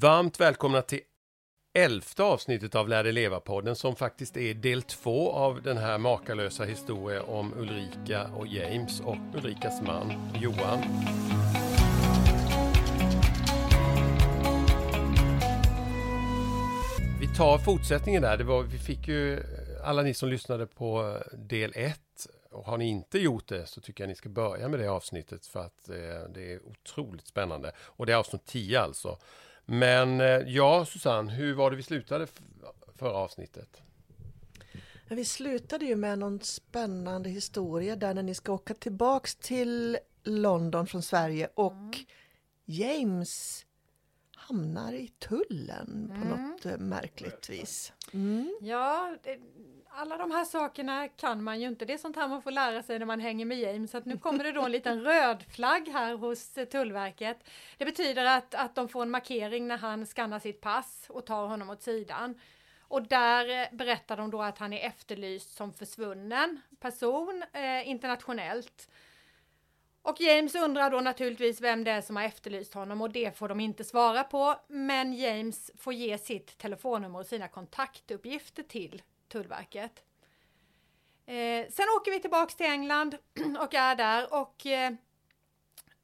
Varmt välkomna till elfte avsnittet av Lär dig leva-podden som faktiskt är del två av den här makalösa historien om Ulrika och James och Ulrikas man Johan. Vi tar fortsättningen där. Det var, vi fick ju, alla ni som lyssnade på del ett och har ni inte gjort det så tycker jag ni ska börja med det avsnittet för att eh, det är otroligt spännande. Och det är avsnitt 10 alltså. Men eh, ja, Susanne, hur var det vi slutade förra avsnittet? Vi slutade ju med någon spännande historia där när ni ska åka tillbaks till London från Sverige och mm. James hamnar i tullen på mm. något eh, märkligt vis. Mm. Ja, alla de här sakerna kan man ju inte. Det är sånt här man får lära sig när man hänger med James. Så att nu kommer det då en liten röd flagg här hos eh, Tullverket. Det betyder att, att de får en markering när han skannar sitt pass och tar honom åt sidan. Och där eh, berättar de då att han är efterlyst som försvunnen person eh, internationellt. Och James undrar då naturligtvis vem det är som har efterlyst honom och det får de inte svara på. Men James får ge sitt telefonnummer och sina kontaktuppgifter till Tullverket. Eh, sen åker vi tillbaks till England och är där och eh,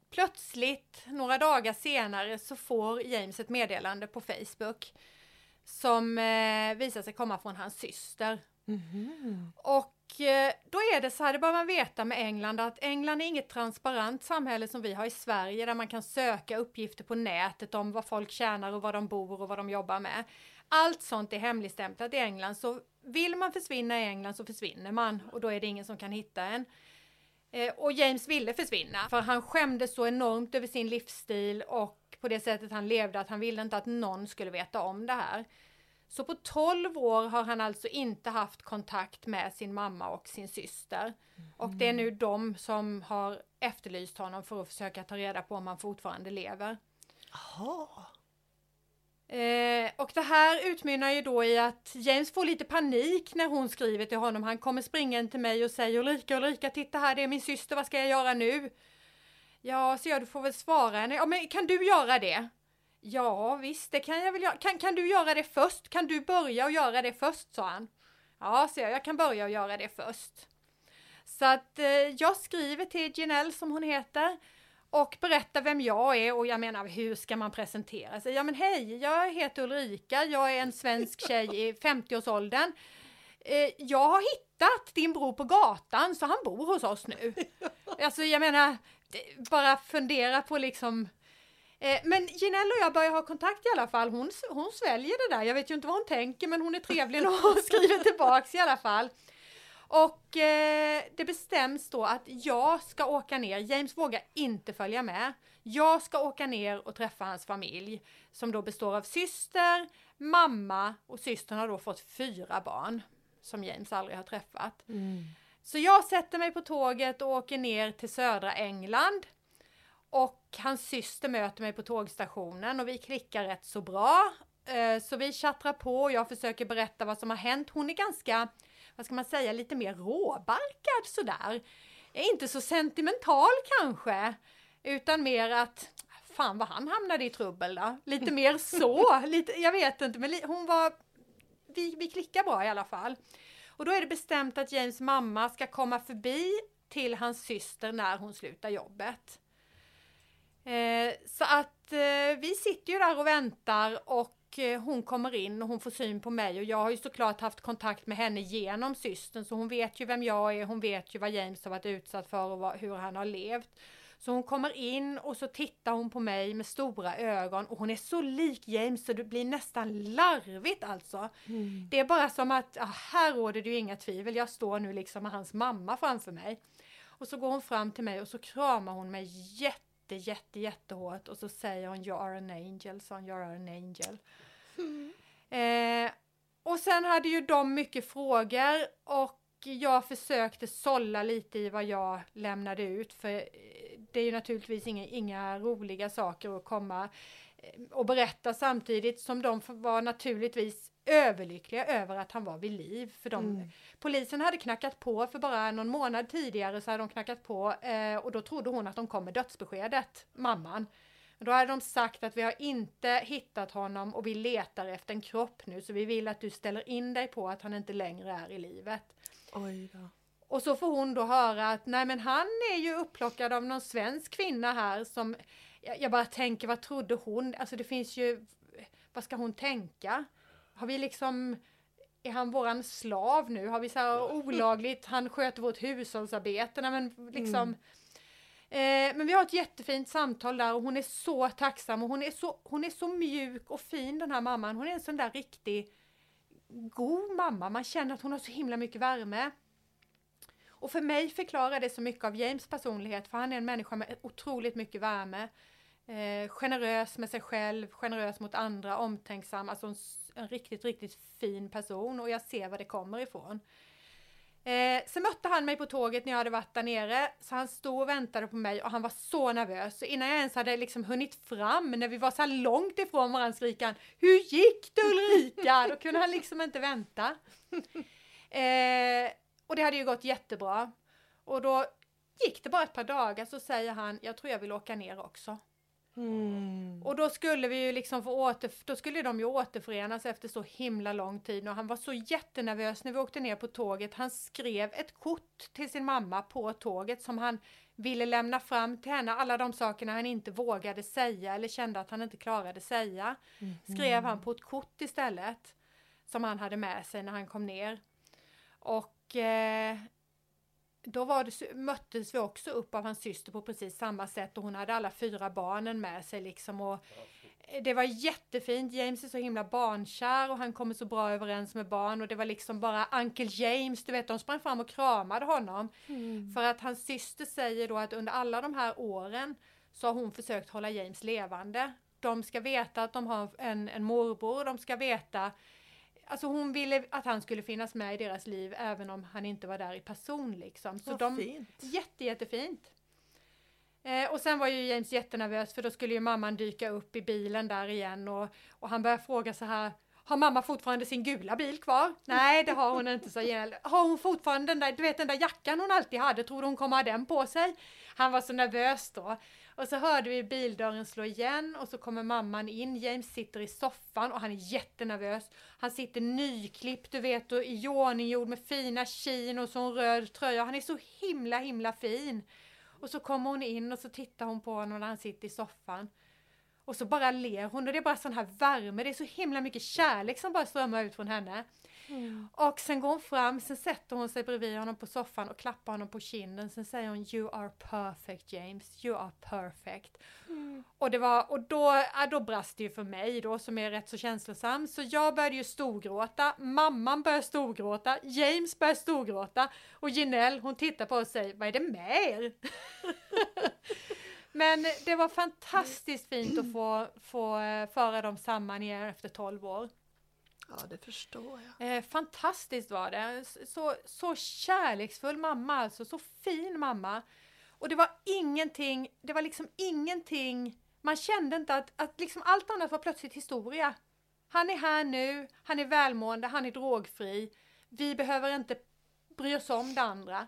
plötsligt några dagar senare så får James ett meddelande på Facebook som eh, visar sig komma från hans syster. Mm. Och eh, då är det så här, det bör man veta med England, att England är inget transparent samhälle som vi har i Sverige där man kan söka uppgifter på nätet om vad folk tjänar och var de bor och vad de jobbar med. Allt sånt är hemligstämplat i England så vill man försvinna i England så försvinner man och då är det ingen som kan hitta en. Eh, och James ville försvinna för han skämdes så enormt över sin livsstil och på det sättet han levde att han ville inte att någon skulle veta om det här. Så på 12 år har han alltså inte haft kontakt med sin mamma och sin syster. Mm. Och det är nu de som har efterlyst honom för att försöka ta reda på om han fortfarande lever. Aha. Eh, och det här utmynnar ju då i att James får lite panik när hon skriver till honom. Han kommer springande till mig och säger Ulrika, Ulrika, titta här, det är min syster, vad ska jag göra nu? Ja, så jag, du får väl svara henne. Ja, men kan du göra det? Ja, visst, det kan jag väl göra. Kan, kan du göra det först? Kan du börja och göra det först, sa han. Ja, så jag, jag kan börja och göra det först. Så att eh, jag skriver till Janelle som hon heter och berätta vem jag är och jag menar hur ska man presentera sig? Ja men hej, jag heter Ulrika, jag är en svensk tjej i 50-årsåldern. Eh, jag har hittat din bror på gatan så han bor hos oss nu. Alltså jag menar, bara fundera på liksom eh, men Ginelle och jag börjar ha kontakt i alla fall. Hon, hon sväljer det där. Jag vet ju inte vad hon tänker men hon är trevlig och skriver tillbaks i alla fall. Och eh, det bestäms då att jag ska åka ner, James vågar inte följa med. Jag ska åka ner och träffa hans familj som då består av syster, mamma och systern har då fått fyra barn som James aldrig har träffat. Mm. Så jag sätter mig på tåget och åker ner till södra England och hans syster möter mig på tågstationen och vi klickar rätt så bra. Eh, så vi chattrar på och jag försöker berätta vad som har hänt. Hon är ganska vad ska man säga, lite mer råbarkad sådär. Inte så sentimental kanske, utan mer att fan vad han hamnade i trubbel då. Lite mer så, lite, jag vet inte, men hon var, vi, vi klickar bra i alla fall. Och då är det bestämt att James mamma ska komma förbi till hans syster när hon slutar jobbet. Eh, så att eh, vi sitter ju där och väntar och Eh, hon kommer in och hon får syn på mig och jag har ju såklart haft kontakt med henne genom systern så hon vet ju vem jag är, hon vet ju vad James har varit utsatt för och hur han har levt. Så hon kommer in och så tittar hon på mig med stora ögon och hon är så lik James så det blir nästan larvigt alltså. Mm. Det är bara som att, ah, här råder det ju inga tvivel, jag står nu liksom med hans mamma framför mig. Och så går hon fram till mig och så kramar hon mig jätte, jätte, jättehårt och så säger hon You are an angel, son, you are an angel. Mm. Eh, och sen hade ju de mycket frågor och jag försökte sålla lite i vad jag lämnade ut för eh, det är ju naturligtvis inga, inga roliga saker att komma eh, och berätta samtidigt som de var naturligtvis överlyckliga över att han var vid liv. För de, mm. Polisen hade knackat på för bara någon månad tidigare så hade de knackat på eh, och då trodde hon att de kom med dödsbeskedet, mamman. Då hade de sagt att vi har inte hittat honom och vi letar efter en kropp nu så vi vill att du ställer in dig på att han inte längre är i livet. Oj då. Och så får hon då höra att nej men han är ju upplockad av någon svensk kvinna här som jag bara tänker vad trodde hon? Alltså det finns ju vad ska hon tänka? Har vi liksom är han våran slav nu? Har vi så här olagligt, han sköter vårt hushållsarbete, nej men liksom Eh, men vi har ett jättefint samtal där och hon är så tacksam och hon är så, hon är så mjuk och fin den här mamman. Hon är en sån där riktig god mamma. Man känner att hon har så himla mycket värme. Och för mig förklarar det så mycket av James personlighet för han är en människa med otroligt mycket värme. Eh, generös med sig själv, generös mot andra, omtänksam, alltså en, en riktigt, riktigt fin person och jag ser var det kommer ifrån. Eh, sen mötte han mig på tåget när jag hade varit där nere, så han stod och väntade på mig och han var så nervös. Så innan jag ens hade liksom hunnit fram, när vi var så här långt ifrån varandra, skrek han Hur gick det Ulrika? Då kunde han liksom inte vänta. Eh, och det hade ju gått jättebra. Och då gick det bara ett par dagar så säger han, jag tror jag vill åka ner också. Mm. Och då skulle vi ju liksom få åter, då skulle de ju återförenas efter så himla lång tid och han var så jättenervös när vi åkte ner på tåget. Han skrev ett kort till sin mamma på tåget som han ville lämna fram till henne, alla de sakerna han inte vågade säga eller kände att han inte klarade säga. Skrev han på ett kort istället som han hade med sig när han kom ner. Och eh, då var det, möttes vi också upp av hans syster på precis samma sätt och hon hade alla fyra barnen med sig liksom och det var jättefint. James är så himla barnkär och han kommer så bra överens med barn och det var liksom bara Uncle James, du vet, de sprang fram och kramade honom. Mm. För att hans syster säger då att under alla de här åren så har hon försökt hålla James levande. De ska veta att de har en, en morbror, de ska veta Alltså hon ville att han skulle finnas med i deras liv även om han inte var där i person liksom. Så Vad de, fint. Jätte, jättefint. Eh, och sen var ju James jättenervös för då skulle ju mamman dyka upp i bilen där igen och, och han började fråga så här har mamma fortfarande sin gula bil kvar? Nej, det har hon inte, sa igen. Har hon fortfarande den där, du vet den där jackan hon alltid hade, tror du hon kommer ha den på sig? Han var så nervös då. Och så hörde vi bildörren slå igen och så kommer mamman in. James sitter i soffan och han är jättenervös. Han sitter nyklippt, du vet, och iordninggjord med fina kin och så en röd tröja. Han är så himla, himla fin. Och så kommer hon in och så tittar hon på honom när han sitter i soffan. Och så bara ler hon och det är bara sån här värme, det är så himla mycket kärlek som bara strömmar ut från henne. Och sen går hon fram, sen sätter hon sig bredvid honom på soffan och klappar honom på kinden. Sen säger hon You are perfect James, you are perfect. Och det var, och då, ja, då brast det ju för mig då som är rätt så känslosam. Så jag började ju storgråta, mamman började storgråta, James började storgråta och Ginelle hon tittar på oss och säger Vad är det med er? Men det var fantastiskt fint att få, få eh, föra dem samman igen efter 12 år. Ja, det förstår jag. Eh, fantastiskt var det. Så, så kärleksfull mamma alltså, så fin mamma. Och det var ingenting, det var liksom ingenting, man kände inte att, att liksom allt annat var plötsligt historia. Han är här nu, han är välmående, han är drogfri. Vi behöver inte bry oss om det andra.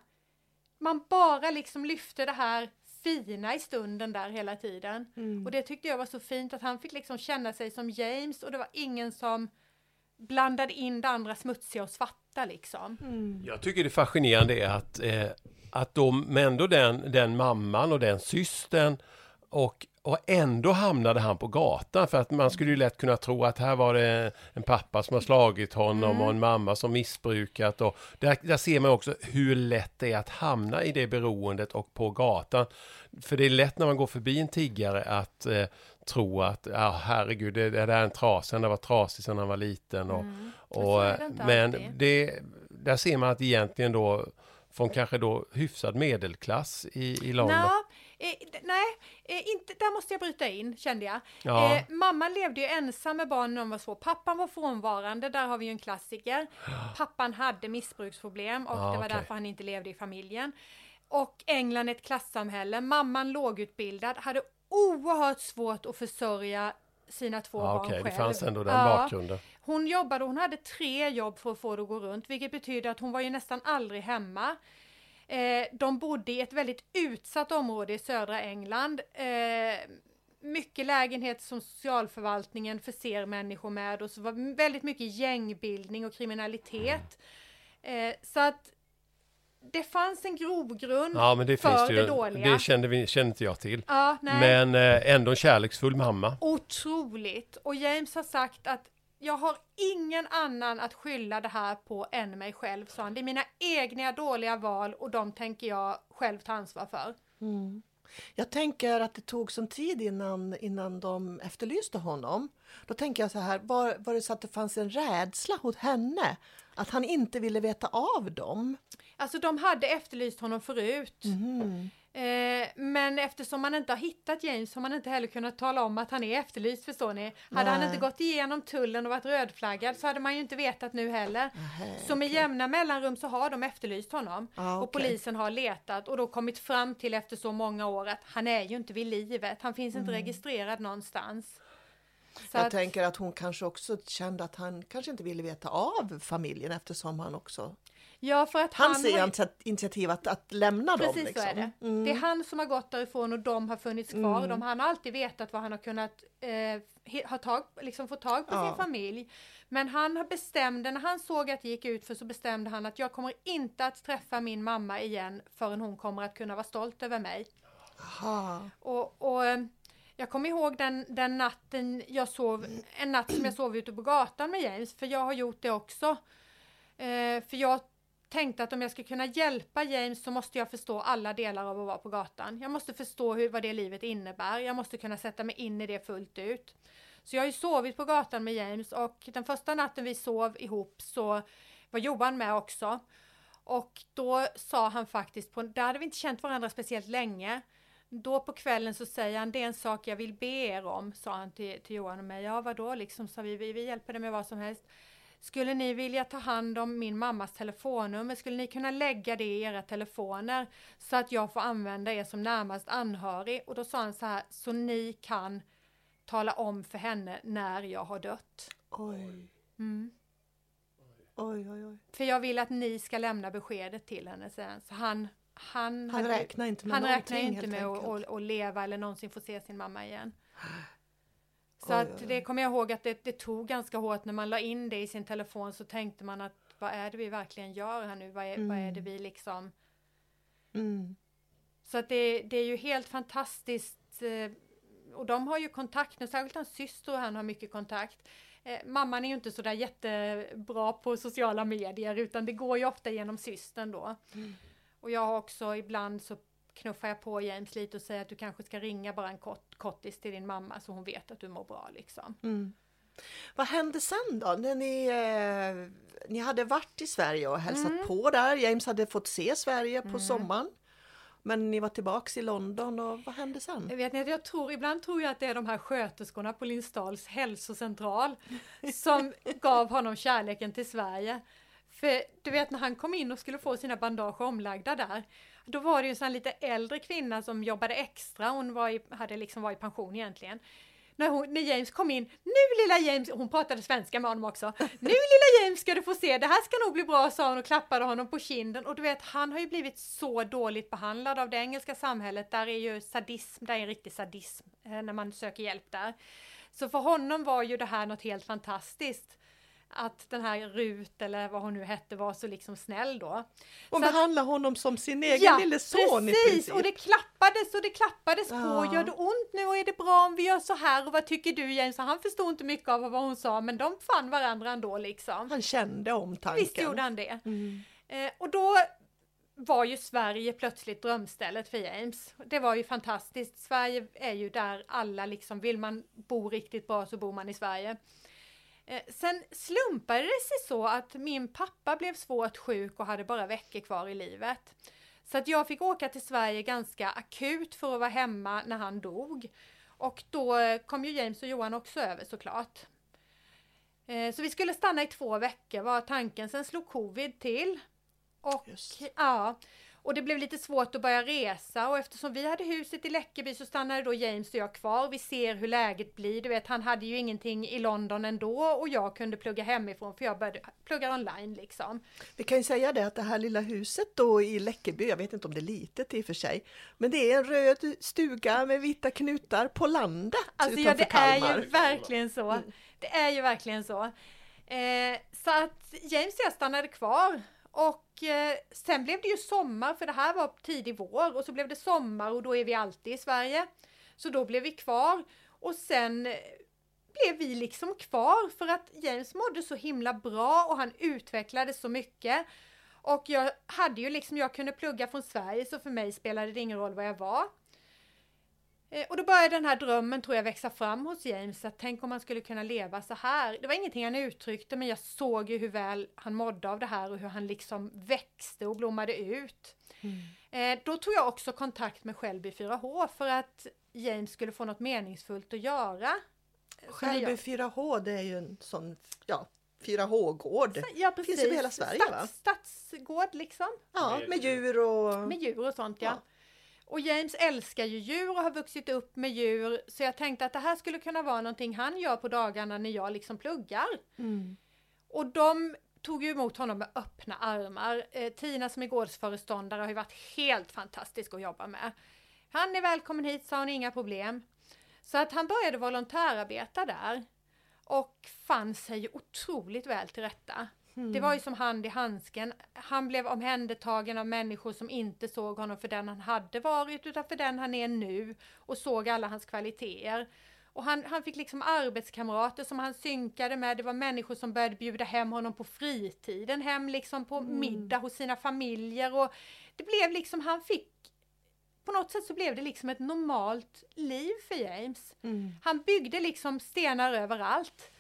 Man bara liksom lyfte det här fina i stunden där hela tiden. Mm. Och det tyckte jag var så fint att han fick liksom känna sig som James och det var ingen som blandade in det andra smutsiga och svarta liksom. Mm. Jag tycker det fascinerande är att, eh, att de, men ändå den, den mamman och den systern och, och ändå hamnade han på gatan för att man skulle ju lätt kunna tro att här var det en pappa som har slagit honom Mm. och en mamma som missbrukat och där, där ser man också hur lätt det är att hamna i det beroendet och på gatan. För det är lätt när man går förbi en tiggare att eh, tro att, ja herregud, det, det där är en trasig, han varit trasig sedan han var liten och, Mm. och, det men det, där ser man att egentligen då från kanske då hyfsad medelklass i, i London. Nå, eh, nej, eh, inte, där måste jag bryta in kände jag. Ja. Eh, mamman levde ju ensam med barnen när de var små. Pappan var frånvarande, där har vi ju en klassiker. Pappan hade missbruksproblem och Ja, det var okej. därför han inte levde i familjen. Och England är ett klassamhälle. Mamman lågutbildad, hade oerhört svårt att försörja sina två Ja, barn Okej, själv. det fanns ändå den Ja. bakgrunden. Hon jobbade, hon hade tre jobb för att få det att gå runt, vilket betyder att hon var ju nästan aldrig hemma. Eh, de bodde i ett väldigt utsatt område i södra England. Eh, mycket lägenheter som socialförvaltningen förser människor med och så var väldigt mycket gängbildning och kriminalitet. Eh, så att det fanns en grogrund Ja, men det för finns det det ju. dåliga. Det kände, vi, kände inte jag till. Ja. Men eh, ändå en kärleksfull mamma. Otroligt! Och James har sagt att jag har ingen annan att skylla det här på än mig själv, sa han. Det är mina egna dåliga val och de tänker jag själv ta ansvar för. Mm. Jag tänker att det tog sån tid innan, innan de efterlyste honom. Då tänker jag så här, var, var det så att det fanns en rädsla hos henne? Att han inte ville veta av dem? Alltså de hade efterlyst honom förut. Mhm. Eh, men eftersom man inte har hittat James har man inte heller kunnat tala om att han är efterlyst förstår ni. Hade han Nej. inte gått igenom tullen och varit rödflaggad så hade man ju inte vetat nu heller. Nähä, Så med jämna mellanrum så har de efterlyst honom. Ja, Och okej. polisen har letat och då kommit fram till efter så många år att han är ju inte vid livet. Han finns inte registrerad någonstans. Så Mm. Jag att, tänker att hon kanske också kände att han kanske inte ville veta av familjen eftersom han också... ja, för att han Hans har ju- initiat- initiativ att, att lämna dem. Precis Liksom. så är det. Mm. Det är han som har gått därifrån och de har funnits kvar. De, han har alltid vetat vad han har kunnat eh, ha tag, liksom få tag på Ja. sin familj. Men han har bestämde, när han såg att det gick ut för så bestämde han att jag kommer inte att träffa min mamma igen förrän hon kommer att kunna vara stolt över mig. Aha. Och, och eh, jag kommer ihåg den, den natten jag sov, en natt som jag sov ute på gatan med James, för jag har gjort det också. Eh, för jag tänkte att om jag ska kunna hjälpa James så måste jag förstå alla delar av att vara på gatan. Jag måste förstå hur, vad det livet innebär. Jag måste kunna sätta mig in i det fullt ut. Så jag har ju sovit på gatan med James och den första natten vi sov ihop så var Johan med också. Och då sa han faktiskt, på, där hade vi inte känt varandra speciellt länge. Då på kvällen så säger han, det är en sak jag vill be er om, sa han till, till Johan och mig. Ja, vadå liksom, sa vi, vi, vi hjälper dig med vad som helst. Skulle ni vilja ta hand om min mammas telefonnummer? Skulle ni kunna lägga det i era telefoner så att jag får använda er som närmast anhörig? Och då sa han så här, så ni kan tala om för henne när jag har dött. Oj. Mm. Oj, oj, oj. För jag vill att ni ska lämna beskedet till henne sen. Så han, han, Han hade- räknar inte med han räknar inte med att, att, att leva eller någonsin få se sin mamma igen. Så Oj, att det kommer jag ihåg att det, det tog ganska hårt när man la in det i sin telefon så tänkte man att vad är det vi verkligen gör här nu? Vad är, vad är det vi liksom... Mm. Så att det, det är ju helt fantastiskt. eh, Och de har ju kontakt nu, särskilt hans syster och han har mycket kontakt. Eh, mamman är ju inte sådär jättebra på sociala medier utan det går ju ofta genom systern då. Mm. Och jag har också ibland så knuffar jag på James lite och säger att du kanske ska ringa bara en kort, kortis till din mamma så hon vet att du mår bra liksom. Mm. Vad hände sen då? När ni, eh, ni hade varit i Sverige och hälsat Mm. på där. James hade fått se Sverige på sommaren. Men ni var tillbaks i London och vad hände sen? Jag vet inte, jag tror, ibland tror jag att det är de här sköterskorna på Lindsdals hälsocentral som gav honom kärleken till Sverige. För du vet när han kom in och skulle få sina bandage omlagda där, då var det ju en lite äldre kvinna som jobbade extra, hon var i, hade liksom varit i pension egentligen. När, hon, när James kom in, nu lilla James, hon pratade svenska med honom också. Nu lilla James ska du få se, det här ska nog bli bra, sa hon och klappade honom på kinden. Och du vet, han har ju blivit så dåligt behandlad av det engelska samhället. Där är ju sadism, där är en riktig sadism eh, när man söker hjälp där. Så för honom var ju det här något helt fantastiskt. Att den här Rut, eller vad hon nu hette, var så liksom snäll då. Och Så att- behandla honom som sin egen lille son i precis! princip. Och det klappades och det klappades Ja. på. Gör det ont nu och är det bra om vi gör så här? Och vad tycker du James? Så han förstod inte mycket av vad hon sa, men de fann varandra ändå liksom. Han kände omtanken. Visst gjorde han det. Mm. Eh, och då var ju Sverige plötsligt drömstället för James. Det var ju fantastiskt. Sverige är ju där alla liksom, vill man bo riktigt bra så bor man i Sverige. Eh, sen slumpade det sig så att min pappa blev svårt sjuk och hade bara veckor kvar i livet. Så att jag fick åka till Sverige ganska akut för att vara hemma när han dog. Och då kom ju James och Johan också över såklart. Eh, Så vi skulle stanna i två veckor var tanken. Sen slog covid till. Och Just. ja, Och det blev lite svårt att börja resa och eftersom vi hade huset i Läckeby så stannade då James och jag kvar. Vi ser hur läget blir. Du vet, han hade ju ingenting i London ändå och jag kunde plugga hemifrån för jag började plugga online liksom. Vi kan ju säga det att det här lilla huset då i Läckeby, jag vet inte om det är litet i och för sig, men det är en röd stuga med vita knutar på landet Alltså ja, det är Kalmar. ju verkligen så. Mm. Det är ju verkligen så. Eh, så att James och jag stannade kvar och eh, sen blev det ju sommar för det här var tidig vår och så blev det sommar och då är vi alltid i Sverige. Så då blev vi kvar och sen eh, blev vi liksom kvar för att James mådde så himla bra och han utvecklades så mycket. Och jag hade ju liksom, jag kunde plugga från Sverige så för mig spelade det ingen roll var jag var. Eh, Och då började den här drömmen tror jag växa fram hos James att tänk om man skulle kunna leva så här. Det var ingenting han uttryckte men jag såg ju hur väl han mådde av det här och hur han liksom växte och blommade ut. Eh, då tog jag också kontakt med Skällby 4H för att James skulle få något meningsfullt att göra. Skällby jag- 4H det är ju en sån, ja, 4H-gård. Ja, precis. Finns över hela Sverige, va? Stats, Stadsgård liksom. Ja, med djur och... Med djur och sånt ja. Ja. Och James älskar ju djur och har vuxit upp med djur så jag tänkte att det här skulle kunna vara någonting han gör på dagarna när jag liksom pluggar. Mm. Och de tog ju emot honom med öppna armar. Eh, Tina som är gårdsföreståndare har ju varit helt fantastisk att jobba med. Han är välkommen hit sa hon, inga problem. Så att han började volontärarbeta där och fann sig otroligt väl till rätta. Det var ju som hand i handsken. Han blev omhändertagen av människor som inte såg honom för den han hade varit utan för den han är nu och såg alla hans kvaliteter. Och han, han fick liksom arbetskamrater som han synkade med. Det var människor som började bjuda hem honom på fritiden, hem liksom på middag hos sina familjer och det blev liksom, han fick på något sätt så blev det liksom ett normalt liv för James. Mm. Han byggde liksom stenar överallt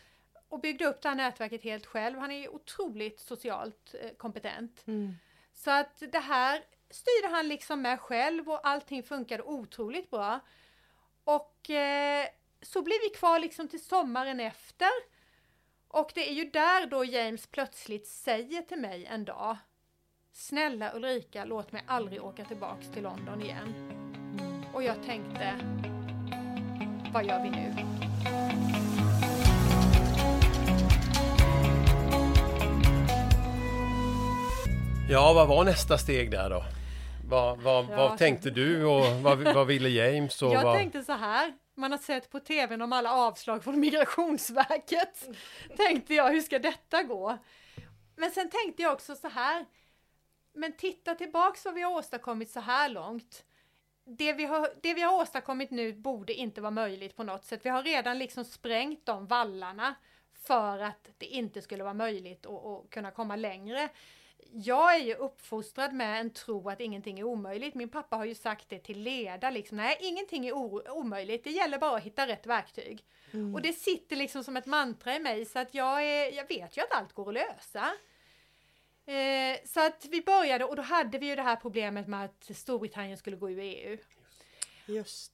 och byggde upp det här nätverket helt själv. Han är otroligt socialt eh, kompetent. Mm. Så att det här styrde han liksom med själv och allting funkade otroligt bra. Och eh, så blev vi kvar liksom till sommaren efter. Och det är ju där då James plötsligt säger till mig en dag Snälla Ulrika, låt mig aldrig åka tillbaks till London igen. Och jag tänkte, vad gör vi nu? Ja, vad var nästa steg där då? Vad, vad, Ja, vad tänkte du och vad, vad ville James? Och Jag vad... tänkte så här, man har sett på tvn om alla avslag från Migrationsverket. tänkte jag, hur ska detta gå? Men sen tänkte jag också så här, men titta tillbaks vad vi har åstadkommit så här långt. Det vi, har, det vi har åstadkommit nu borde inte vara möjligt på något sätt. Vi har redan liksom sprängt de vallarna för att det inte skulle vara möjligt att, att kunna komma längre. Jag är ju uppfostrad med en tro att ingenting är omöjligt. Min pappa har ju sagt det till leda liksom. Nej, ingenting är omöjligt. Det gäller bara att hitta rätt verktyg. Mm. Och det sitter liksom som ett mantra i mig så att jag, är, jag vet ju att allt går att lösa. Eh, så att vi började och då hade vi ju det här problemet med att Storbritannien skulle gå ur EU.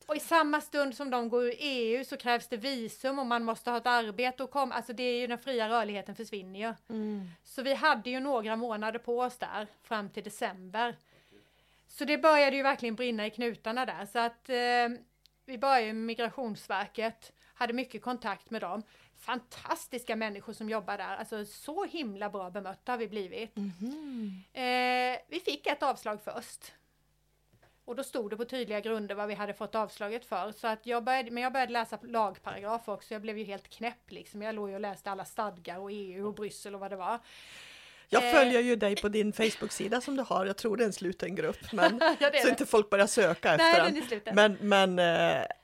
Och i samma stund som de går ur EU så krävs det visum och man måste ha ett arbete och komma. Alltså det är ju den fria rörligheten försvinner ju. Mm. Så vi hade ju några månader på oss där fram till december. Så det började ju verkligen brinna i knutarna där så att eh, vi började med Migrationsverket, hade mycket kontakt med dem. Fantastiska människor som jobbar där, alltså så himla bra bemötta har vi blivit. Mhm. Eh, vi fick ett avslag först. Och då stod det på tydliga grunder vad vi hade fått avslaget för. Så att jag började, men jag började läsa lagparagrafer också. Jag blev ju helt knäpp liksom. Jag låg ju och läste alla stadgar och EU och Bryssel och vad det var. Jag Eh. följer ju dig på din Facebook-sida som du har. Jag tror det är en sluten grupp, men Ja, så det. inte folk börjar söka Nej, efter den den. Men, men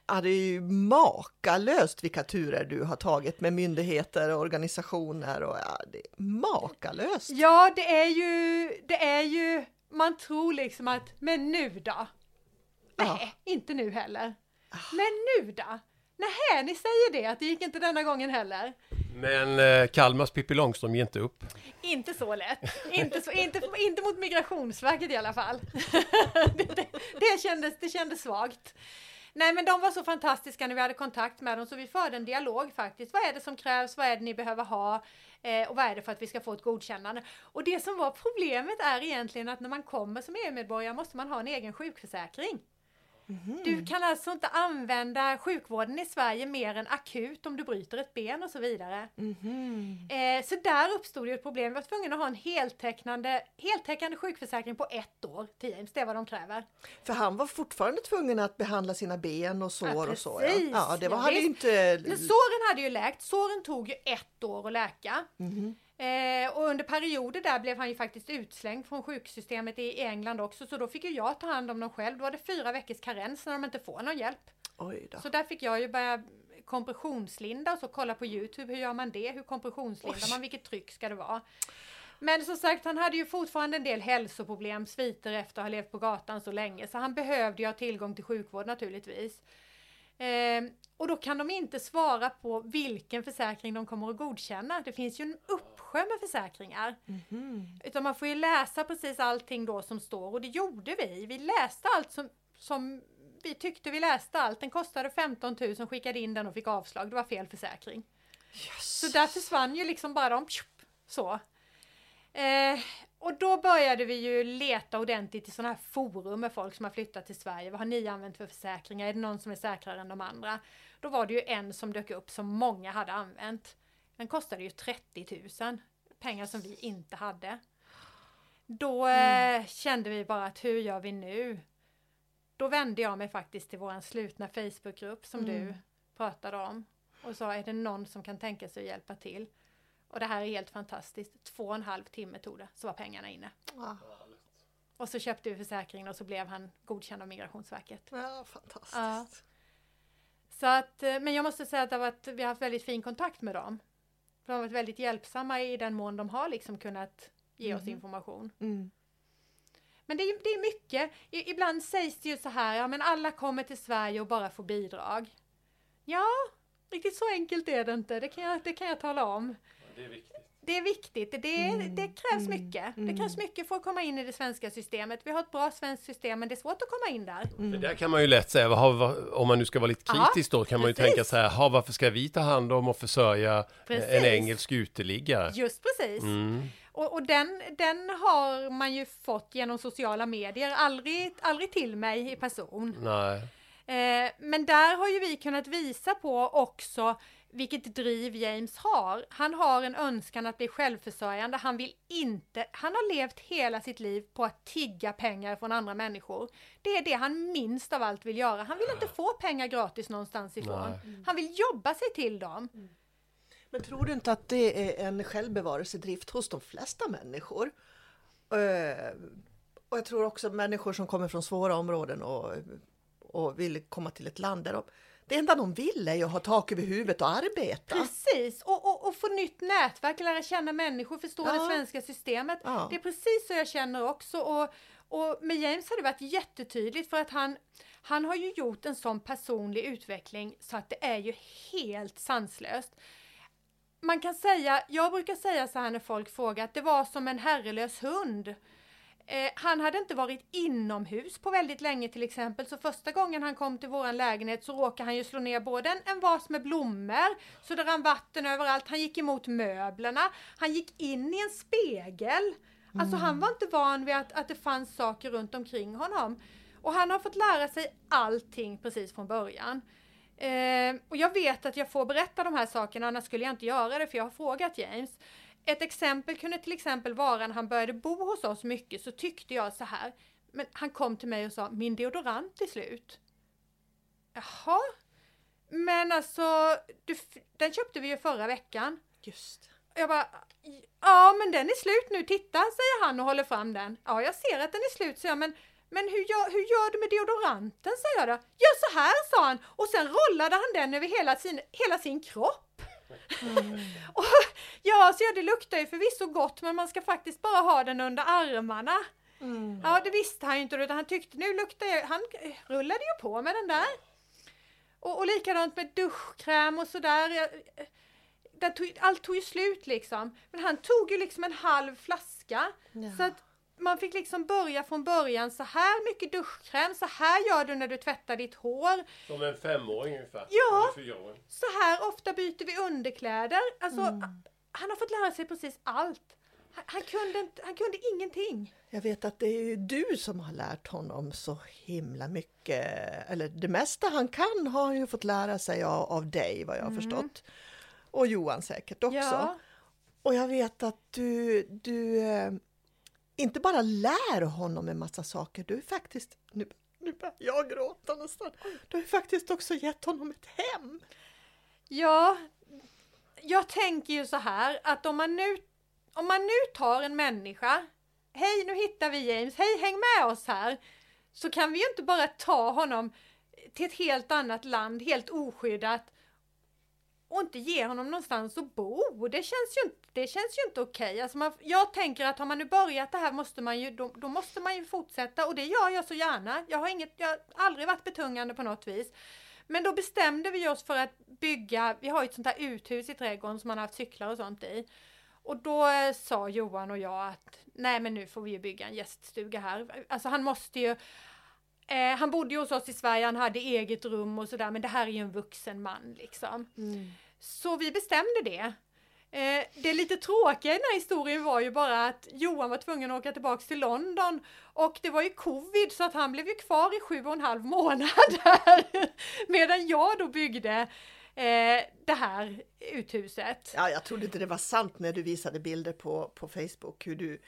ja, det är ju makalöst vilka turer du har tagit med myndigheter och organisationer och ja, det är makalöst. Ja, det är ju, det är ju, man tror liksom att, men nu då? Nej, Ja. inte nu heller. Men nu då? Nej, ni säger det, att det gick inte denna gången heller. Men eh, Kalmars Pippi Långstrump ger inte upp. Inte så lätt. Inte, så, inte, inte mot Migrationsverket i alla fall. det, det, det, kändes, det kändes svagt. Nej men de var så fantastiska när vi hade kontakt med dem så vi förde en dialog faktiskt. Vad är det som krävs? Vad är det ni behöver ha? Eh, och vad är det för att vi ska få ett godkännande? Och det som var problemet är egentligen att när man kommer som EU-medborgare måste man ha en egen sjukförsäkring. Du kan alltså inte använda sjukvården i Sverige mer än akut om du bryter ett ben och så vidare. Eh, så där uppstod ju ett problem. Vi var tvungna att ha en heltäckande, heltäckande sjukförsäkring på ett år till James. Det är vad de kräver. För han var fortfarande tvungen att behandla sina ben och sår Ja, och så. Ja, ja det var, hade ju inte... Men såren hade ju läkt. Såren tog ju ett år att läka. Eh, och under perioder där blev han ju faktiskt utslängd från sjuksystemet i England också. Så då fick ju jag ta hand om dem själv. Då var det fyra veckors karens när de inte får någon hjälp. Oj då. Så där fick jag ju börja kompressionslinda och så kolla på Youtube. Hur gör man det? Hur kompressionslindar man? Vilket tryck ska det vara? Men som sagt, han hade ju fortfarande en del hälsoproblem, sviter efter att ha levt på gatan så länge. Så han behövde ju ha tillgång till sjukvård naturligtvis. Eh, och då kan de inte svara på vilken försäkring de kommer att godkänna. Det finns ju en uppsjö med försäkringar. Utan man får ju läsa precis allting då som står och det gjorde vi. Vi läste allt som, som vi tyckte vi läste allt. Den kostade 15 000, skickade in den och fick avslag. Det var fel försäkring. Så där försvann ju liksom bara de så. Eh, och då började vi ju leta ordentligt i sådana här forum med folk som har flyttat till Sverige. Vad har ni använt för försäkringar? Är det någon som är säkrare än de andra? Då var det ju en som dök upp som många hade använt. Den kostade ju 30 000. Pengar som vi inte hade. Då eh, kände vi bara att hur gör vi nu? Då vände jag mig faktiskt till våran slutna Facebookgrupp som du pratade om. Och sa, är det någon som kan tänka sig att hjälpa till? Och det här är helt fantastiskt. Två och en halv timme tog det, så var pengarna inne. Ja, Och så köpte vi försäkringen och så blev han godkänd av Migrationsverket. ja, fantastiskt. Ja. Så att, eh, men jag måste säga att, varit, vi har haft väldigt fin kontakt med dem. De har varit väldigt hjälpsamma i den mån de har liksom kunnat ge oss information. Mm. Men det är, det är mycket. I, ibland sägs det ju så här, ja men alla kommer till Sverige och bara får bidrag. Ja, riktigt så enkelt är det inte, det kan jag, det kan jag tala om. Det är viktigt. Det är viktigt, det, det krävs mycket. Det krävs mycket för att komma in i det svenska systemet. Vi har ett bra svenskt system men det är svårt att komma in där. För där kan man ju lätt säga, om man nu ska vara lite kritisk då, kan man ju precis. tänka så här, ha, varför ska vi ta hand om och försörja Precis. en engelsk uteliggare? Just precis. Mm. Och, och den, den har man ju fått genom sociala medier, aldrig, aldrig till mig i person. Nej. Eh, men där har ju vi kunnat visa på också vilket driv James har. Han har en önskan att bli självförsörjande. Han vill inte, han har levt hela sitt liv på att tigga pengar från andra människor. Det är det han minst av allt vill göra. Han vill inte få pengar gratis någonstans ifrån. Han vill jobba sig till dem. Men tror du inte att det är en självbevarelsedrift hos de flesta människor? Eh, Och jag tror också människor som kommer från svåra områden och, och vill komma till ett land där de, det enda de vill är ju att ha tak över huvudet och arbeta. Precis, och, och, och få nytt nätverk, lära känna människor, förstå Ja. det svenska systemet. Ja. Det är precis så jag känner också. Och, och med James har det varit jättetydligt för att han, han har ju gjort en sån personlig utveckling så att det är ju helt sanslöst. Man kan säga, jag brukar säga så här när folk frågar att det var som en herrelös hund. Eh, han hade inte varit inomhus på väldigt länge till exempel, så första gången han kom till våran lägenhet så råkade han ju slå ner både en, en vas med blommor, så det rann vatten överallt, han gick emot möblerna, han gick in i en spegel. Alltså han var inte van vid att, att det fanns saker runt omkring honom. Och han har fått lära sig allting precis från början. Eh, och jag vet att jag får berätta de här sakerna, annars skulle jag inte göra det för jag har frågat James. Ett exempel kunde till exempel vara när han började bo hos oss mycket så tyckte jag så här. Men han kom till mig och sa min deodorant är slut. Jaha? Men alltså, du, den köpte vi ju förra veckan. Just. Jag bara, ja men den är slut nu, titta säger han och håller fram den. Ja jag ser att den är slut, säger jag, men, men hur, gör, hur gör du med deodoranten, säger jag då. Gör så här, sa han och sen rollade han den över hela sin, hela sin kropp. Och, ja, så ja, det luktar ju förvisso gott men man ska faktiskt bara ha den under armarna. Ja, det visste han ju inte utan han tyckte nu luktar jag, han rullade ju på med den där. Och, och likadant med duschkräm och sådär. Jag- tog, allt tog ju slut liksom. Men han tog ju liksom en halv flaska. Ja. Så att man fick liksom börja från början. Så här mycket duschkräm, så här gör du när du tvättar ditt hår. Som en femåring ungefär. Ja. Så här ofta byter vi underkläder. Alltså, han har fått lära sig precis allt. Han, han, kunde inte, han kunde ingenting. Jag vet att det är du som har lärt honom så himla mycket. Eller det mesta han kan har han ju fått lära sig av, av dig vad jag har förstått. Och Johan säkert också. Ja. Och jag vet att du, du eh, inte bara lär honom en massa saker, du är faktiskt, nu, nu börjar jag gråta nästan, du har ju faktiskt också gett honom ett hem. Ja, jag tänker ju så här att om man nu, om man nu tar en människa, hej nu hittar vi James, hej häng med oss här, så kan vi ju inte bara ta honom till ett helt annat land, helt oskyddat och inte ge honom någonstans att bo. Det känns ju inte, det känns ju inte okej. Alltså man, jag tänker att har man nu börjat det här måste man ju, då, då måste man ju fortsätta och det gör jag så gärna. Jag har, inget, jag har aldrig varit betungande på något vis. Men då bestämde vi oss för att bygga, vi har ju ett sånt här uthus i trädgården som man har haft cyklar och sånt i. Och då eh, sa Johan och jag att nej men nu får vi ju bygga en gäststuga här. Alltså han måste ju, eh, han bodde ju hos oss i Sverige, han hade eget rum och sådär men det här är ju en vuxen man liksom. Så vi bestämde det. Eh, det lite tråkiga i den här historien var ju bara att Johan var tvungen att åka tillbaks till London och det var ju covid så att han blev ju kvar i sju och en halv månad där. Medan jag då byggde eh, det här uthuset. Ja, jag trodde inte det var sant när du visade bilder på, på Facebook hur du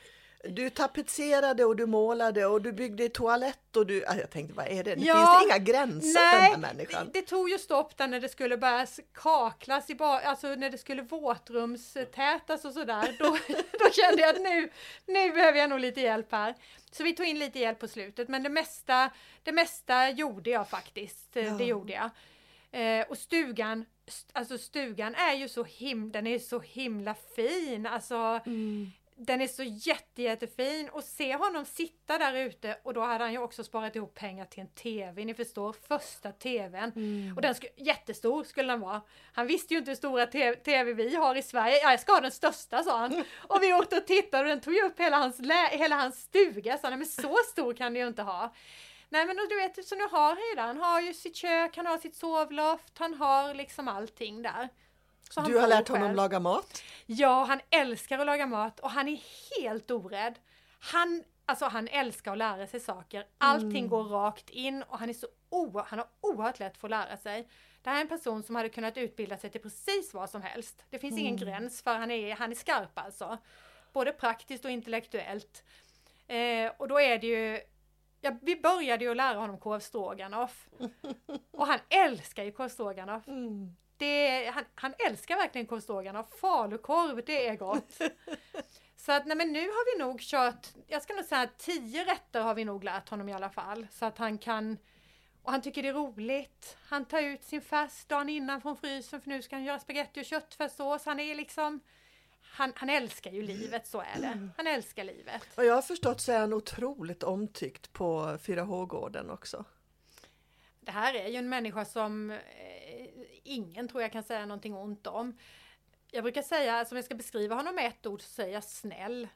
du tapetserade och du målade och du byggde toalett och du... Ja, Jag tänkte, vad är det? Det Ja, finns det inga gränser för den här människan? Det, det tog ju stopp där när det skulle börja kaklas, i ba, alltså när det skulle våtrumstätas och sådär. Då, då kände jag att nu, nu behöver jag nog lite hjälp här. Så vi tog in lite hjälp på slutet, men det mesta, det mesta gjorde jag faktiskt. Eh, Det Ja. gjorde jag. Eh, och stugan, st- alltså stugan är ju så him, den är så himla fin. Alltså, den är så jätte, jättefin och se honom sitta där ute och då hade han ju också sparat ihop pengar till en TV, ni förstår, första TVn. Och den skulle, jättestor skulle den vara. Han visste ju inte hur stora TV vi har i Sverige. Ja, jag ska ha den största sa han. Och vi åkte och tittade och den tog ju upp hela hans, lä- hela hans stuga. Så han, men så stor kan det ju inte ha. Nej men du vet, så nu har han ju det. Han har ju sitt kök, han har sitt sovloft, han har liksom allting där. Så Du har lärt honom själv. laga mat? Ja, han älskar att laga mat och han är helt orädd. Han, alltså han älskar att lära sig saker. Allting går rakt in och han är så oer, han har oerhört lätt för att lära sig. Det här är en person som hade kunnat utbilda sig till precis vad som helst. Det finns ingen gräns för han är, han är skarp alltså. Både praktiskt och intellektuellt. Eh, och då är det ju Ja, vi började ju att lära honom korv stroganoff. Och han älskar ju korv stroganoff. Det, han, han älskar verkligen korv stroganoff. Falukorv, det är gott. Så att nej men nu har vi nog kört, jag ska nog säga tio rätter har vi nog lärt honom i alla fall. Så att han kan, och han tycker det är roligt. Han tar ut sin färs dagen innan från frysen för nu ska han göra spaghetti och köttfärssås. Han är liksom, han, han älskar ju livet, så är det. Han älskar livet. Och jag har förstått så är han otroligt omtyckt på 4H-gården också. Det här är ju en människa som eh, ingen tror jag kan säga någonting ont om. Jag brukar säga, som jag ska beskriva honom med ett ord, så säger jag snäll.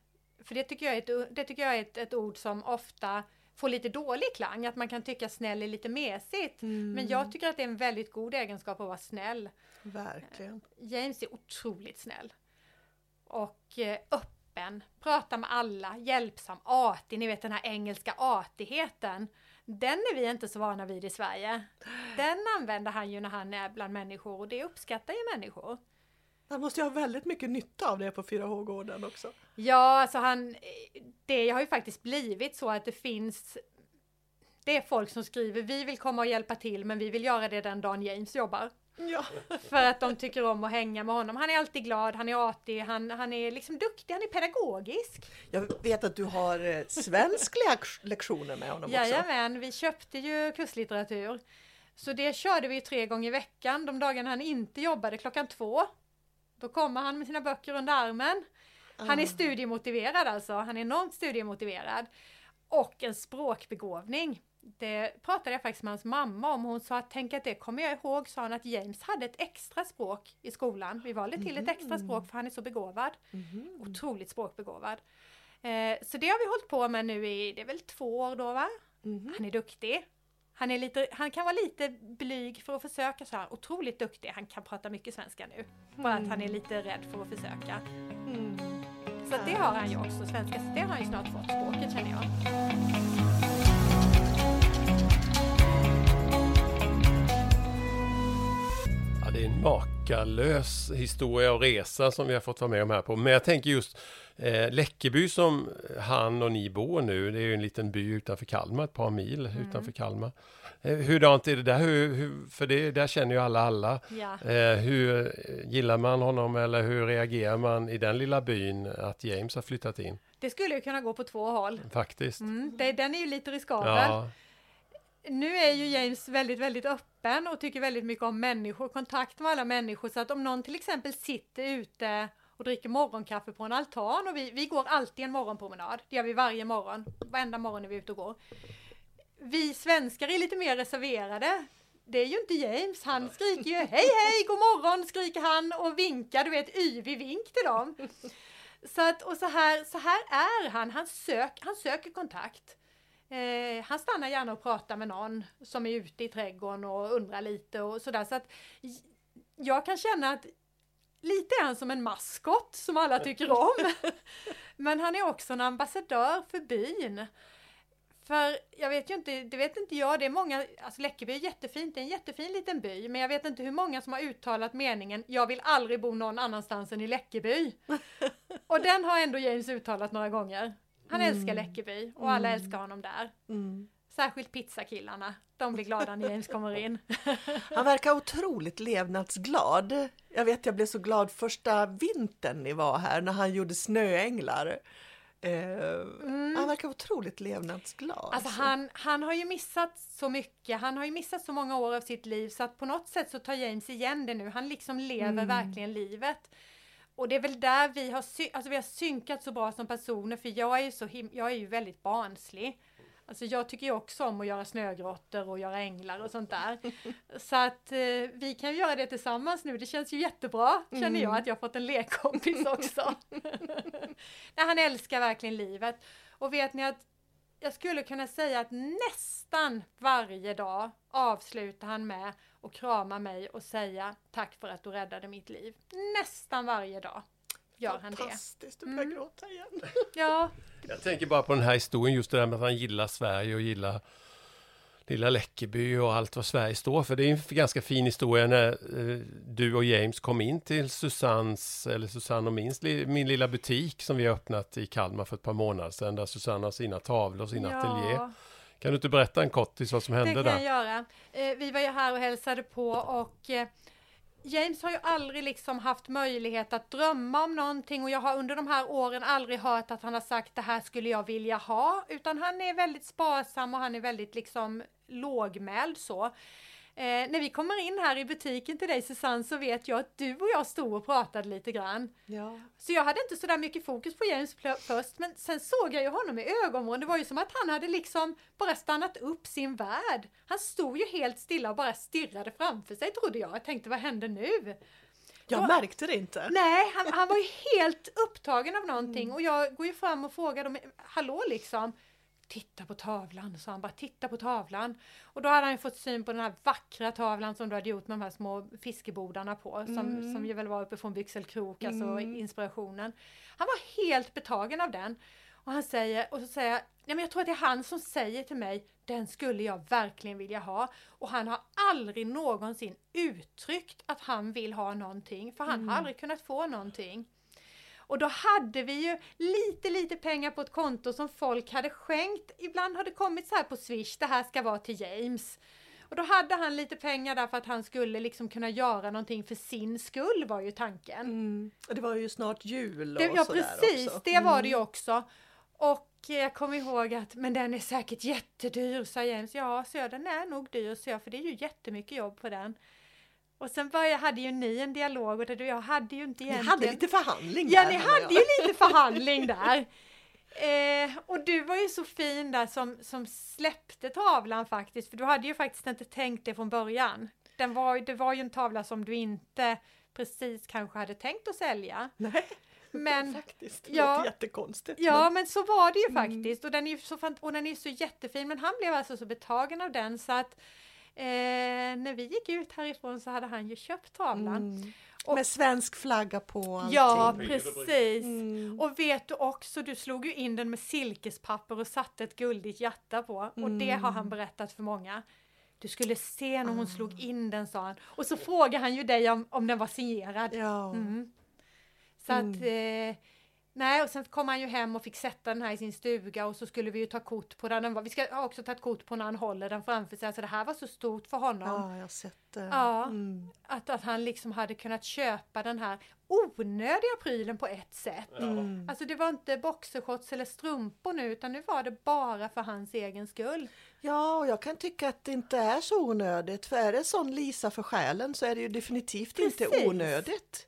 För det tycker jag är ett, det tycker jag är ett, ett ord som ofta får lite dålig klang, att man kan tycka snäll är lite mesigt. Men jag tycker att det är en väldigt god egenskap att vara snäll. Verkligen. James är otroligt snäll. Och eh, öppen, pratar med alla, hjälpsam, artig, ni vet den här engelska artigheten. Den är vi inte så vana vid i Sverige. Den använder han ju när han är bland människor och det uppskattar ju människor. Han måste ju ha väldigt mycket nytta av det på 4H-gården också. Ja, alltså han, det har ju faktiskt blivit så att det finns det är folk som skriver vi vill komma och hjälpa till men vi vill göra det den dagen James jobbar. Ja. För att de tycker om att hänga med honom. Han är alltid glad, han är artig, han, han är liksom duktig, han är pedagogisk. Jag vet att du har eh, svensk lek- lektioner med honom också. Jajamän, vi köpte ju kurslitteratur. Så det körde vi tre gånger i veckan, de dagarna han inte jobbade klockan två. Då kommer han med sina böcker under armen. Han är Ah. studiemotiverad alltså, han är enormt studiemotiverad. Och en språkbegåvning. Det pratade jag faktiskt med hans mamma om. Hon sa att tänk att det kommer jag ihåg, sa han att James hade ett extra språk i skolan. Vi valde till ett extra språk för han är så begåvad. Otroligt språkbegåvad. Eh, så det har vi hållit på med nu i, det är väl två år då va? Mhm. Han är duktig. Han, är lite, han kan vara lite blyg för att försöka så här, otroligt duktig. Han kan prata mycket svenska nu. Bara att han är lite rädd för att försöka. Mm. Så det har han ju också, svenska, så det har han ju snart fått språket känner jag. Det är en makalös historia och resa som vi har fått vara med om här på. Men jag tänker just eh, Läckeby som han och ni bor nu, det är ju en liten by utanför Kalmar, ett par mil Mm. utanför Kalmar. Eh, hurdant är det där? Hur, hur, för det, där känner ju alla alla. Ja. Eh, hur eh, gillar man honom eller hur reagerar man i den lilla byn att James har flyttat in? Det skulle ju kunna gå på två håll. Faktiskt. Mm, det, den är ju lite riskabel. Ja, Nu är ju James väldigt, väldigt öppen och tycker väldigt mycket om människor, kontakt med alla människor. Så att om någon till exempel sitter ute och dricker morgonkaffe på en altan och vi, vi går alltid en morgonpromenad. Det gör vi varje morgon. Varenda morgon är vi ute och går. Vi svenskar är lite mer reserverade. Det är ju inte James, han skriker ju hej hej, god morgon skriker han och vinkar, du vet yvig vink till dem. Så att, och så här, så här är han, han, sök, han söker kontakt. Eh, han stannar gärna och pratar med någon som är ute i trädgården och undrar lite och sådär. Så att jag kan känna att lite är han som en maskot som alla tycker om. Men han är också en ambassadör för byn. För jag vet ju inte, det vet inte jag, det är många, alltså Läckeby är jättefint, det är en jättefin liten by, men jag vet inte hur många som har uttalat meningen jag vill aldrig bo någon annanstans än i Läckeby. Och den har ändå James uttalat några gånger. Han älskar Läckeby och alla älskar honom där. Mm. Särskilt pizzakillarna. De blir glada när James kommer in. Han verkar otroligt levnadsglad. Jag vet, jag blev så glad första vintern ni var här när han gjorde snöänglar. Eh, Han verkar otroligt levnadsglad. Mm. Alltså han, han har ju missat så mycket, han har ju missat så många år av sitt liv så att på något sätt så tar James igen det nu. Han liksom lever verkligen livet. Och det är väl där vi har, alltså vi har synkat så bra som personer för jag är ju så jag är ju väldigt barnslig. Alltså jag tycker ju också om att göra snögrottor och göra änglar och sånt där. Så att eh, vi kan göra det tillsammans nu, det känns ju jättebra känner jag att jag fått en lekkompis också. Nej, han älskar verkligen livet. Och vet ni att jag skulle kunna säga att nästan varje dag avslutar han med att krama mig och säga tack för att du räddade mitt liv. Nästan varje dag gör han det. Fantastiskt, du börjar gråta igen. Ja, Jag tänker bara på den här historien, just det där med att han gillar Sverige och gillar lilla Läckeby och allt vad Sverige står för. Det är en ganska fin historia när eh, du och James kom in till Susannes, eller Susanne och min, min lilla butik som vi har öppnat i Kalmar för ett par månader sedan, där Susanne har sina tavlor och sin ateljé. Kan du inte berätta en kortis vad som det hände kan jag där? göra. Eh, vi var ju här och hälsade på och eh, James har ju aldrig liksom haft möjlighet att drömma om någonting och jag har under de här åren aldrig hört att han har sagt det här skulle jag vilja ha utan han är väldigt sparsam och han är väldigt liksom lågmäld så. Eh, när vi kommer in här i butiken till dig Susanne så vet jag att du och jag stod och pratade lite grann. Ja. Så jag hade inte sådär mycket fokus på James först men sen såg jag ju honom i ögonvrån. Det var ju som att han hade liksom bara stannat upp sin värld. Han stod ju helt stilla och bara stirrade framför sig trodde jag. Jag tänkte vad händer nu? Jag Då- märkte det inte. Nej, han, han var ju helt upptagen av någonting och jag går ju fram och frågar dem, hallå liksom? Titta på tavlan, sa han bara, titta på tavlan. Och då hade han fått syn på den här vackra tavlan som du hade gjort med de här små fiskebodarna på, som, som ju väl var uppe från Byxelkrok, alltså inspirationen. Han var helt betagen av den. Och han säger, och så säger jag, nej men jag tror att det är han som säger till mig, den skulle jag verkligen vilja ha. Och han har aldrig någonsin uttryckt att han vill ha någonting, för han har aldrig kunnat få någonting. Och då hade vi ju lite, lite pengar på ett konto som folk hade skänkt. Ibland har det kommit så här på Swish, det här ska vara till James. Och då hade han lite pengar där för att han skulle liksom kunna göra någonting för sin skull var ju tanken. Mm. Det var ju snart jul och Det, ja precis, också. det var det ju också. Och jag kommer ihåg att, men den är säkert jättedyr, sa James. Ja, så jag, den är nog dyr, så jag, för det är ju jättemycket jobb på den. Och sen började, hade ju ni en dialog och jag hade ju inte Ni egentligen... hade lite förhandling Ja, där, ni menar hade ju lite förhandling där. Eh, och du var ju så fin där som, som släppte tavlan faktiskt, för du hade ju faktiskt inte tänkt det från början. Den var, det var ju en tavla som du inte precis kanske hade tänkt att sälja. Nej. Men, faktiskt, det ja. låter jättekonstigt. ja, men- men så var det ju Mm. faktiskt och den är så, och den är så jättefin men han blev alltså så betagen av den så att eh, när vi gick ut härifrån så hade han ju köpt tavlan. Mm. Och- Med svensk flagga på allting. Ja, precis. Mm. Och vet du också, du slog ju in den med silkespapper och satte ett guldigt hjärta på. Och det har han berättat för många. Du skulle se när hon slog in den, sa han. Och så frågade han ju dig om, om den var signerad. Ja. Mm. Så att, eh, nej, och sen kom han ju hem och fick sätta den här i sin stuga och så skulle vi ju ta kort på den. Vi ska också ta ett kort på när han håller den framför sig. Så det här var så stort för honom. ja, jag har sett det. Ja. Mm. Att, att han liksom hade kunnat köpa den här onödiga prylen på ett sätt. Mm. Alltså det var inte boxershorts eller strumpor nu utan nu var det bara för hans egen skull. Ja, och jag kan tycka att det inte är så onödigt. För är det sån Lisa för själen så är det ju definitivt inte Precis. onödigt.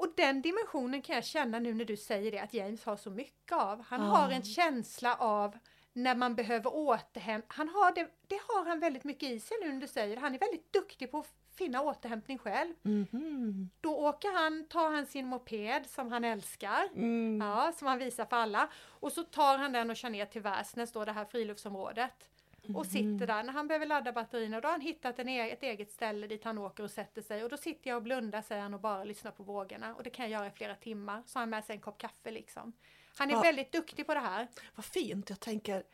Och den dimensionen kan jag känna nu när du säger det att James har så mycket av. Han Ja. har en känsla av när man behöver återhämta. Han har det, det har han väldigt mycket i sig nu när du säger. Han är väldigt duktig på att finna återhämtning själv. Mhm. Då åker han, tar han sin moped som han älskar. Mm. Ja, som han visar för alla. Och så tar han den och kör ner till Väsnäs, då det här friluftsområdet. Och sitter där när han behöver ladda batterierna. Då har han hittat en e ett eget ställe dit han åker och sätter sig. Och då sitter jag och blundar, säger han, och bara lyssnar på vågorna. Och det kan jag göra i flera timmar. Så har han med sig en kopp kaffe liksom. Han är Ja. väldigt duktig på det här. Vad fint. Jag tänker,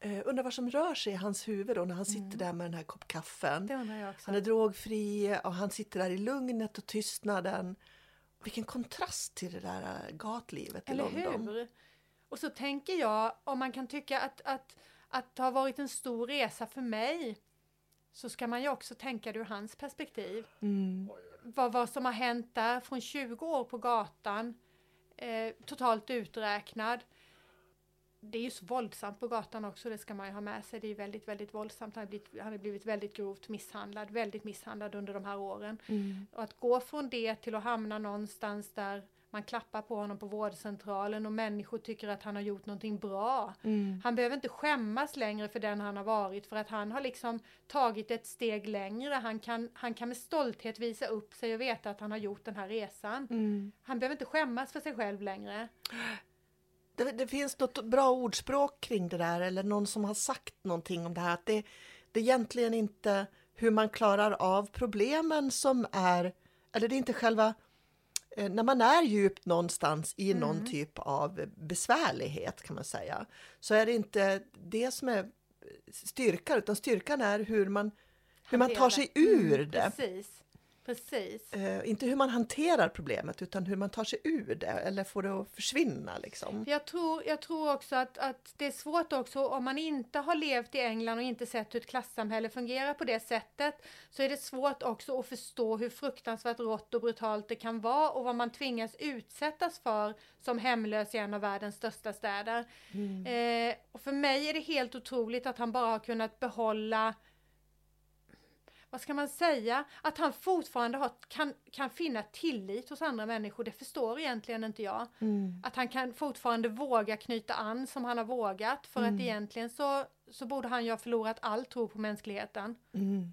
eh, undrar vad som rör sig i hans huvud då när han sitter där med den här kopp kaffen. Mm. Han är drogfri och han sitter där i lugnet och tystnaden. Vilken kontrast till det där eh, gatlivet Eller i London. hur? Och så tänker jag, om man kan tycka att, att, att det har varit en stor resa för mig, så ska man ju också tänka det ur hans perspektiv. Mm. vad, vad som har hänt där från 20 år på gatan, eh, totalt uträknad. Det är ju så våldsamt på gatan också, det ska man ju ha med sig. Det är väldigt, väldigt våldsamt. Han har blivit, han har blivit väldigt grovt misshandlad, väldigt misshandlad under de här åren. Mm. Och att gå från det till att hamna någonstans där man klappar på honom på vårdcentralen och människor tycker att han har gjort någonting bra. Mm. Han behöver inte skämmas längre för den han har varit för att han har liksom tagit ett steg längre. Han kan, han kan med stolthet visa upp sig och veta att han har gjort den här resan. Mm. Han behöver inte skämmas för sig själv längre. Det, det finns något bra ordspråk kring det där eller någon som har sagt någonting om det här. Att det, det är egentligen inte hur man klarar av problemen som är, eller det är inte själva när man är djupt någonstans i någon typ av besvärlighet kan man säga, så är det inte det som är styrkan, utan styrkan är hur man, hur man tar sig ur Mm, det. Precis. Precis. Eh, inte hur man hanterar problemet, utan hur man tar sig ur det eller får det att försvinna. Liksom. Jag tror, jag tror också att, att det är svårt också om man inte har levt i England och inte sett hur ett klassamhälle fungerar på det sättet så är det svårt också att förstå hur fruktansvärt rått och brutalt det kan vara och vad man tvingas utsättas för som hemlös i en av världens största städer. Eh, och för mig är det helt otroligt att han bara har kunnat behålla vad ska man säga, att han fortfarande har, kan, kan finna tillit hos andra människor, det förstår egentligen inte jag. Mm. Att han kan fortfarande våga knyta an som han har vågat för att egentligen så, så borde han ju ha förlorat all tro på mänskligheten. Mm.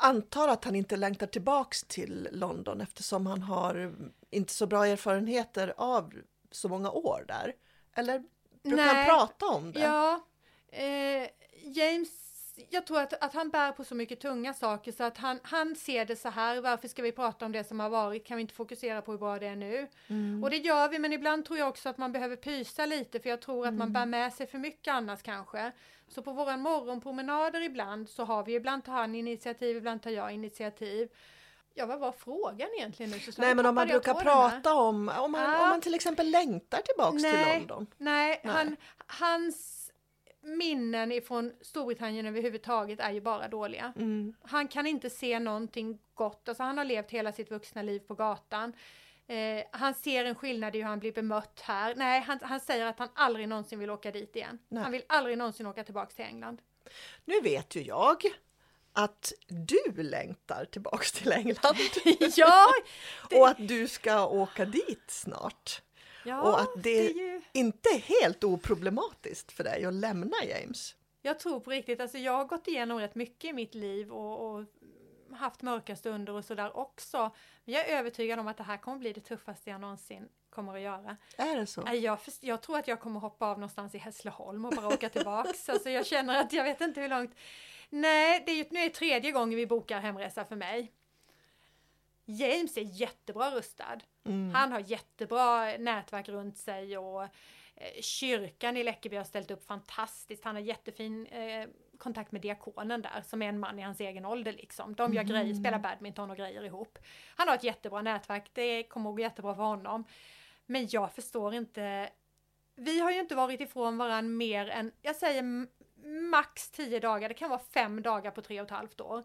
Antar att han inte längtar tillbaks till London eftersom han har inte så bra erfarenheter av så många år där. Eller brukar han Nej. prata om det? Ja, eh, James, jag tror att, att han bär på så mycket tunga saker så att han, han ser det så här, varför ska vi prata om det som har varit, kan vi inte fokusera på hur bra det är nu? Mm. Och det gör vi, men ibland tror jag också att man behöver pysa lite för jag tror att man bär med sig för mycket annars kanske. Så på våra morgonpromenader ibland så har vi, ibland tar han initiativ, ibland tar jag initiativ. Ja, vad var frågan egentligen nu? Susanne? Nej men om man brukar prata om, om man, Ja. om man till exempel längtar tillbaks till Nej. London. Nej, Nej. Han, hans minnen ifrån Storbritannien överhuvudtaget är ju bara dåliga. Mm. Han kan inte se någonting gott, alltså han har levt hela sitt vuxna liv på gatan. Eh, han ser en skillnad i hur han blir bemött här. Nej, han, han säger att han aldrig någonsin vill åka dit igen. Nej. Han vill aldrig någonsin åka tillbaks till England. Nu vet ju jag att du längtar tillbaks till England ja, det- och att du ska åka dit snart. Ja och att det, är ju... inte är helt oproblematiskt för dig att lämna James. Jag tror på riktigt, alltså jag har gått igenom rätt mycket i mitt liv och, och haft mörka stunder och sådär också. Men jag är övertygad om att det här kommer bli det tuffaste jag någonsin kommer att göra. Är det så? Jag, jag tror att jag kommer hoppa av någonstans i Hässleholm och bara åka tillbaks. alltså jag känner att jag vet inte hur långt. Nej, det är ju, nu är det tredje gången vi bokar hemresa för mig. James är jättebra rustad. Mm. Han har jättebra nätverk runt sig och eh, kyrkan i Läckeby har ställt upp fantastiskt. Han har jättefin eh, kontakt med diakonen där som är en man i hans egen ålder liksom. De gör grejer, spelar badminton och grejer ihop. Han har ett jättebra nätverk, det kommer att gå jättebra för honom. Men jag förstår inte. Vi har ju inte varit ifrån varandra mer än, jag säger max 10 dagar, det kan vara fem dagar på tre och ett halvt år.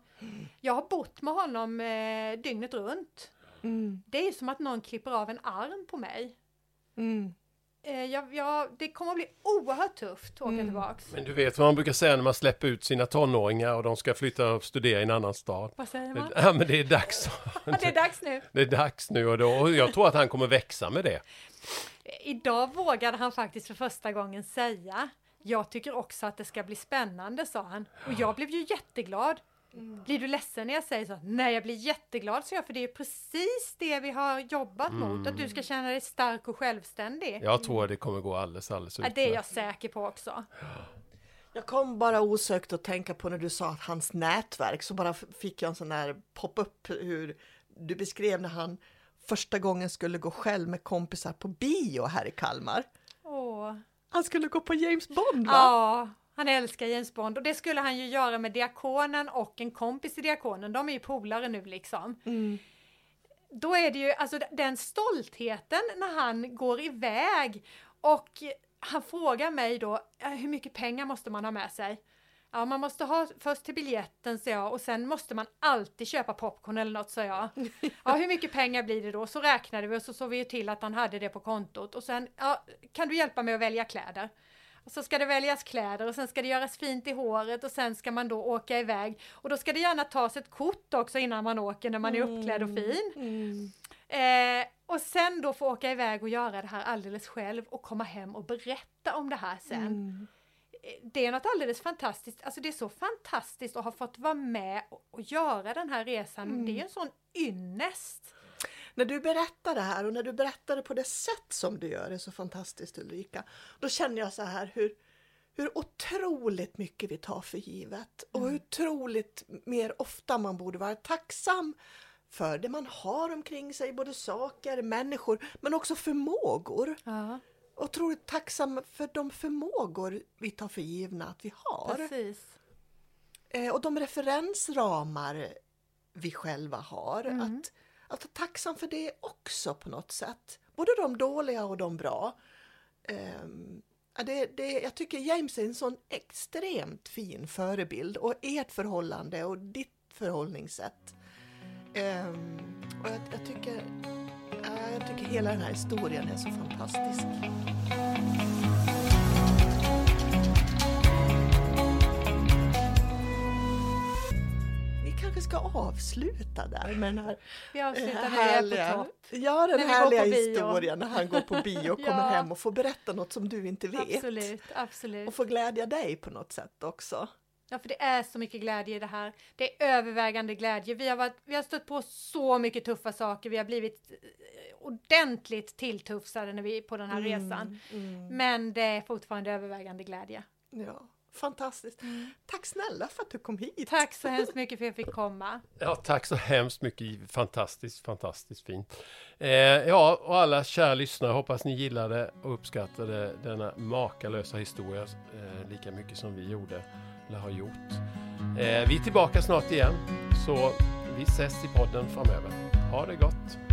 Jag har bott med honom eh, dygnet runt. Mm. Det är som att någon klipper av en arm på mig. Mm. Eh, jag, jag, det kommer att bli oerhört tufft att åka Mm. tillbaks. Men du vet vad man brukar säga när man släpper ut sina tonåringar och de ska flytta och studera i en annan stad. Vad säger man? Ja, men det är dags. Det är dags nu. Det är dags nu och då. Och jag tror att han kommer växa med det. Idag vågade han faktiskt för första gången säga Jag tycker också att det ska bli spännande, sa han. Och jag blev ju jätteglad. Blir du ledsen när jag säger så? Nej, jag blir jätteglad, så jag, för det är precis det vi har jobbat mot. Att du ska känna dig stark och självständig. Jag tror att det kommer gå alldeles, alldeles Ja, det är jag utmärkt. säker på också. Jag kom bara osökt att tänka på när du sa att hans nätverk så bara fick jag en sån där pop-up hur du beskrev när han första gången skulle gå själv med kompisar på bio här i Kalmar. Åh. Han skulle gå på James Bond va? Ja, han älskar James Bond och det skulle han ju göra med diakonen och en kompis i diakonen. De är ju polare nu liksom. Mm. Då är det ju alltså den stoltheten när han går iväg och han frågar mig då "Ja, hur mycket pengar måste man ha med sig? Ja, man måste ha först till biljetten, sa jag, och sen måste man alltid köpa popcorn eller något, sa jag. Ja, hur mycket pengar blir det då? Så räknade vi och så såg vi till att han hade det på kontot och sen, ja, kan du hjälpa mig att välja kläder? Och så ska det väljas kläder och sen ska det göras fint i håret och sen ska man då åka iväg. Och då ska det gärna tas ett kort också innan man åker när man är uppklädd och fin. Mm. Eh, och sen då få åka iväg och göra det här alldeles själv och komma hem och berätta om det här sen. Mm. Det är något alldeles fantastiskt, alltså det är så fantastiskt att ha fått vara med och, och göra den här resan. Det är en sån ynnest. När du berättar det här och när du berättar det på det sätt som du gör är så fantastiskt Ulrika. Då känner jag så här hur, hur otroligt mycket vi tar för givet och hur otroligt mer ofta man borde vara tacksam för det man har omkring sig, både saker, människor, men också förmågor. Ja, Otroligt tacksam för de förmågor vi tar för givna att vi har. precis. Eh, och de referensramar vi själva har. Mm. Att, att vara tacksam för det också på något sätt. Både de dåliga och de bra. Ehm, det, det, jag tycker James är en sån extremt fin förebild och ert förhållande och ditt förhållningssätt. Ehm, och jag, jag, tycker, jag tycker hela den här historien är så fantastisk. Vi kanske ska avsluta där med den här Vi avslutar härliga, på topp. ja, den När härliga historien när han går på bio och kommer Ja. hem och får berätta något som du inte vet. Absolut, absolut. Och får glädja dig på något sätt också. Ja, för det är så mycket glädje i det här. Det är övervägande glädje. Vi har, varit, vi har stött på så mycket tuffa saker. Vi har blivit eh, ordentligt tilltufsade när vi på den här resan. Mm, Men det är fortfarande övervägande glädje. ja, fantastiskt. Tack snälla för att du kom hit. Tack så hemskt mycket för att jag fick komma. Ja, tack så hemskt mycket. Fantastiskt, fantastiskt fint. Eh, ja, och alla kära lyssnare, hoppas ni gillade och uppskattade denna makalösa historia eh, lika mycket som vi gjorde, eller har gjort. Eh, vi är tillbaka snart igen, så vi ses i podden framöver. Ha det gott!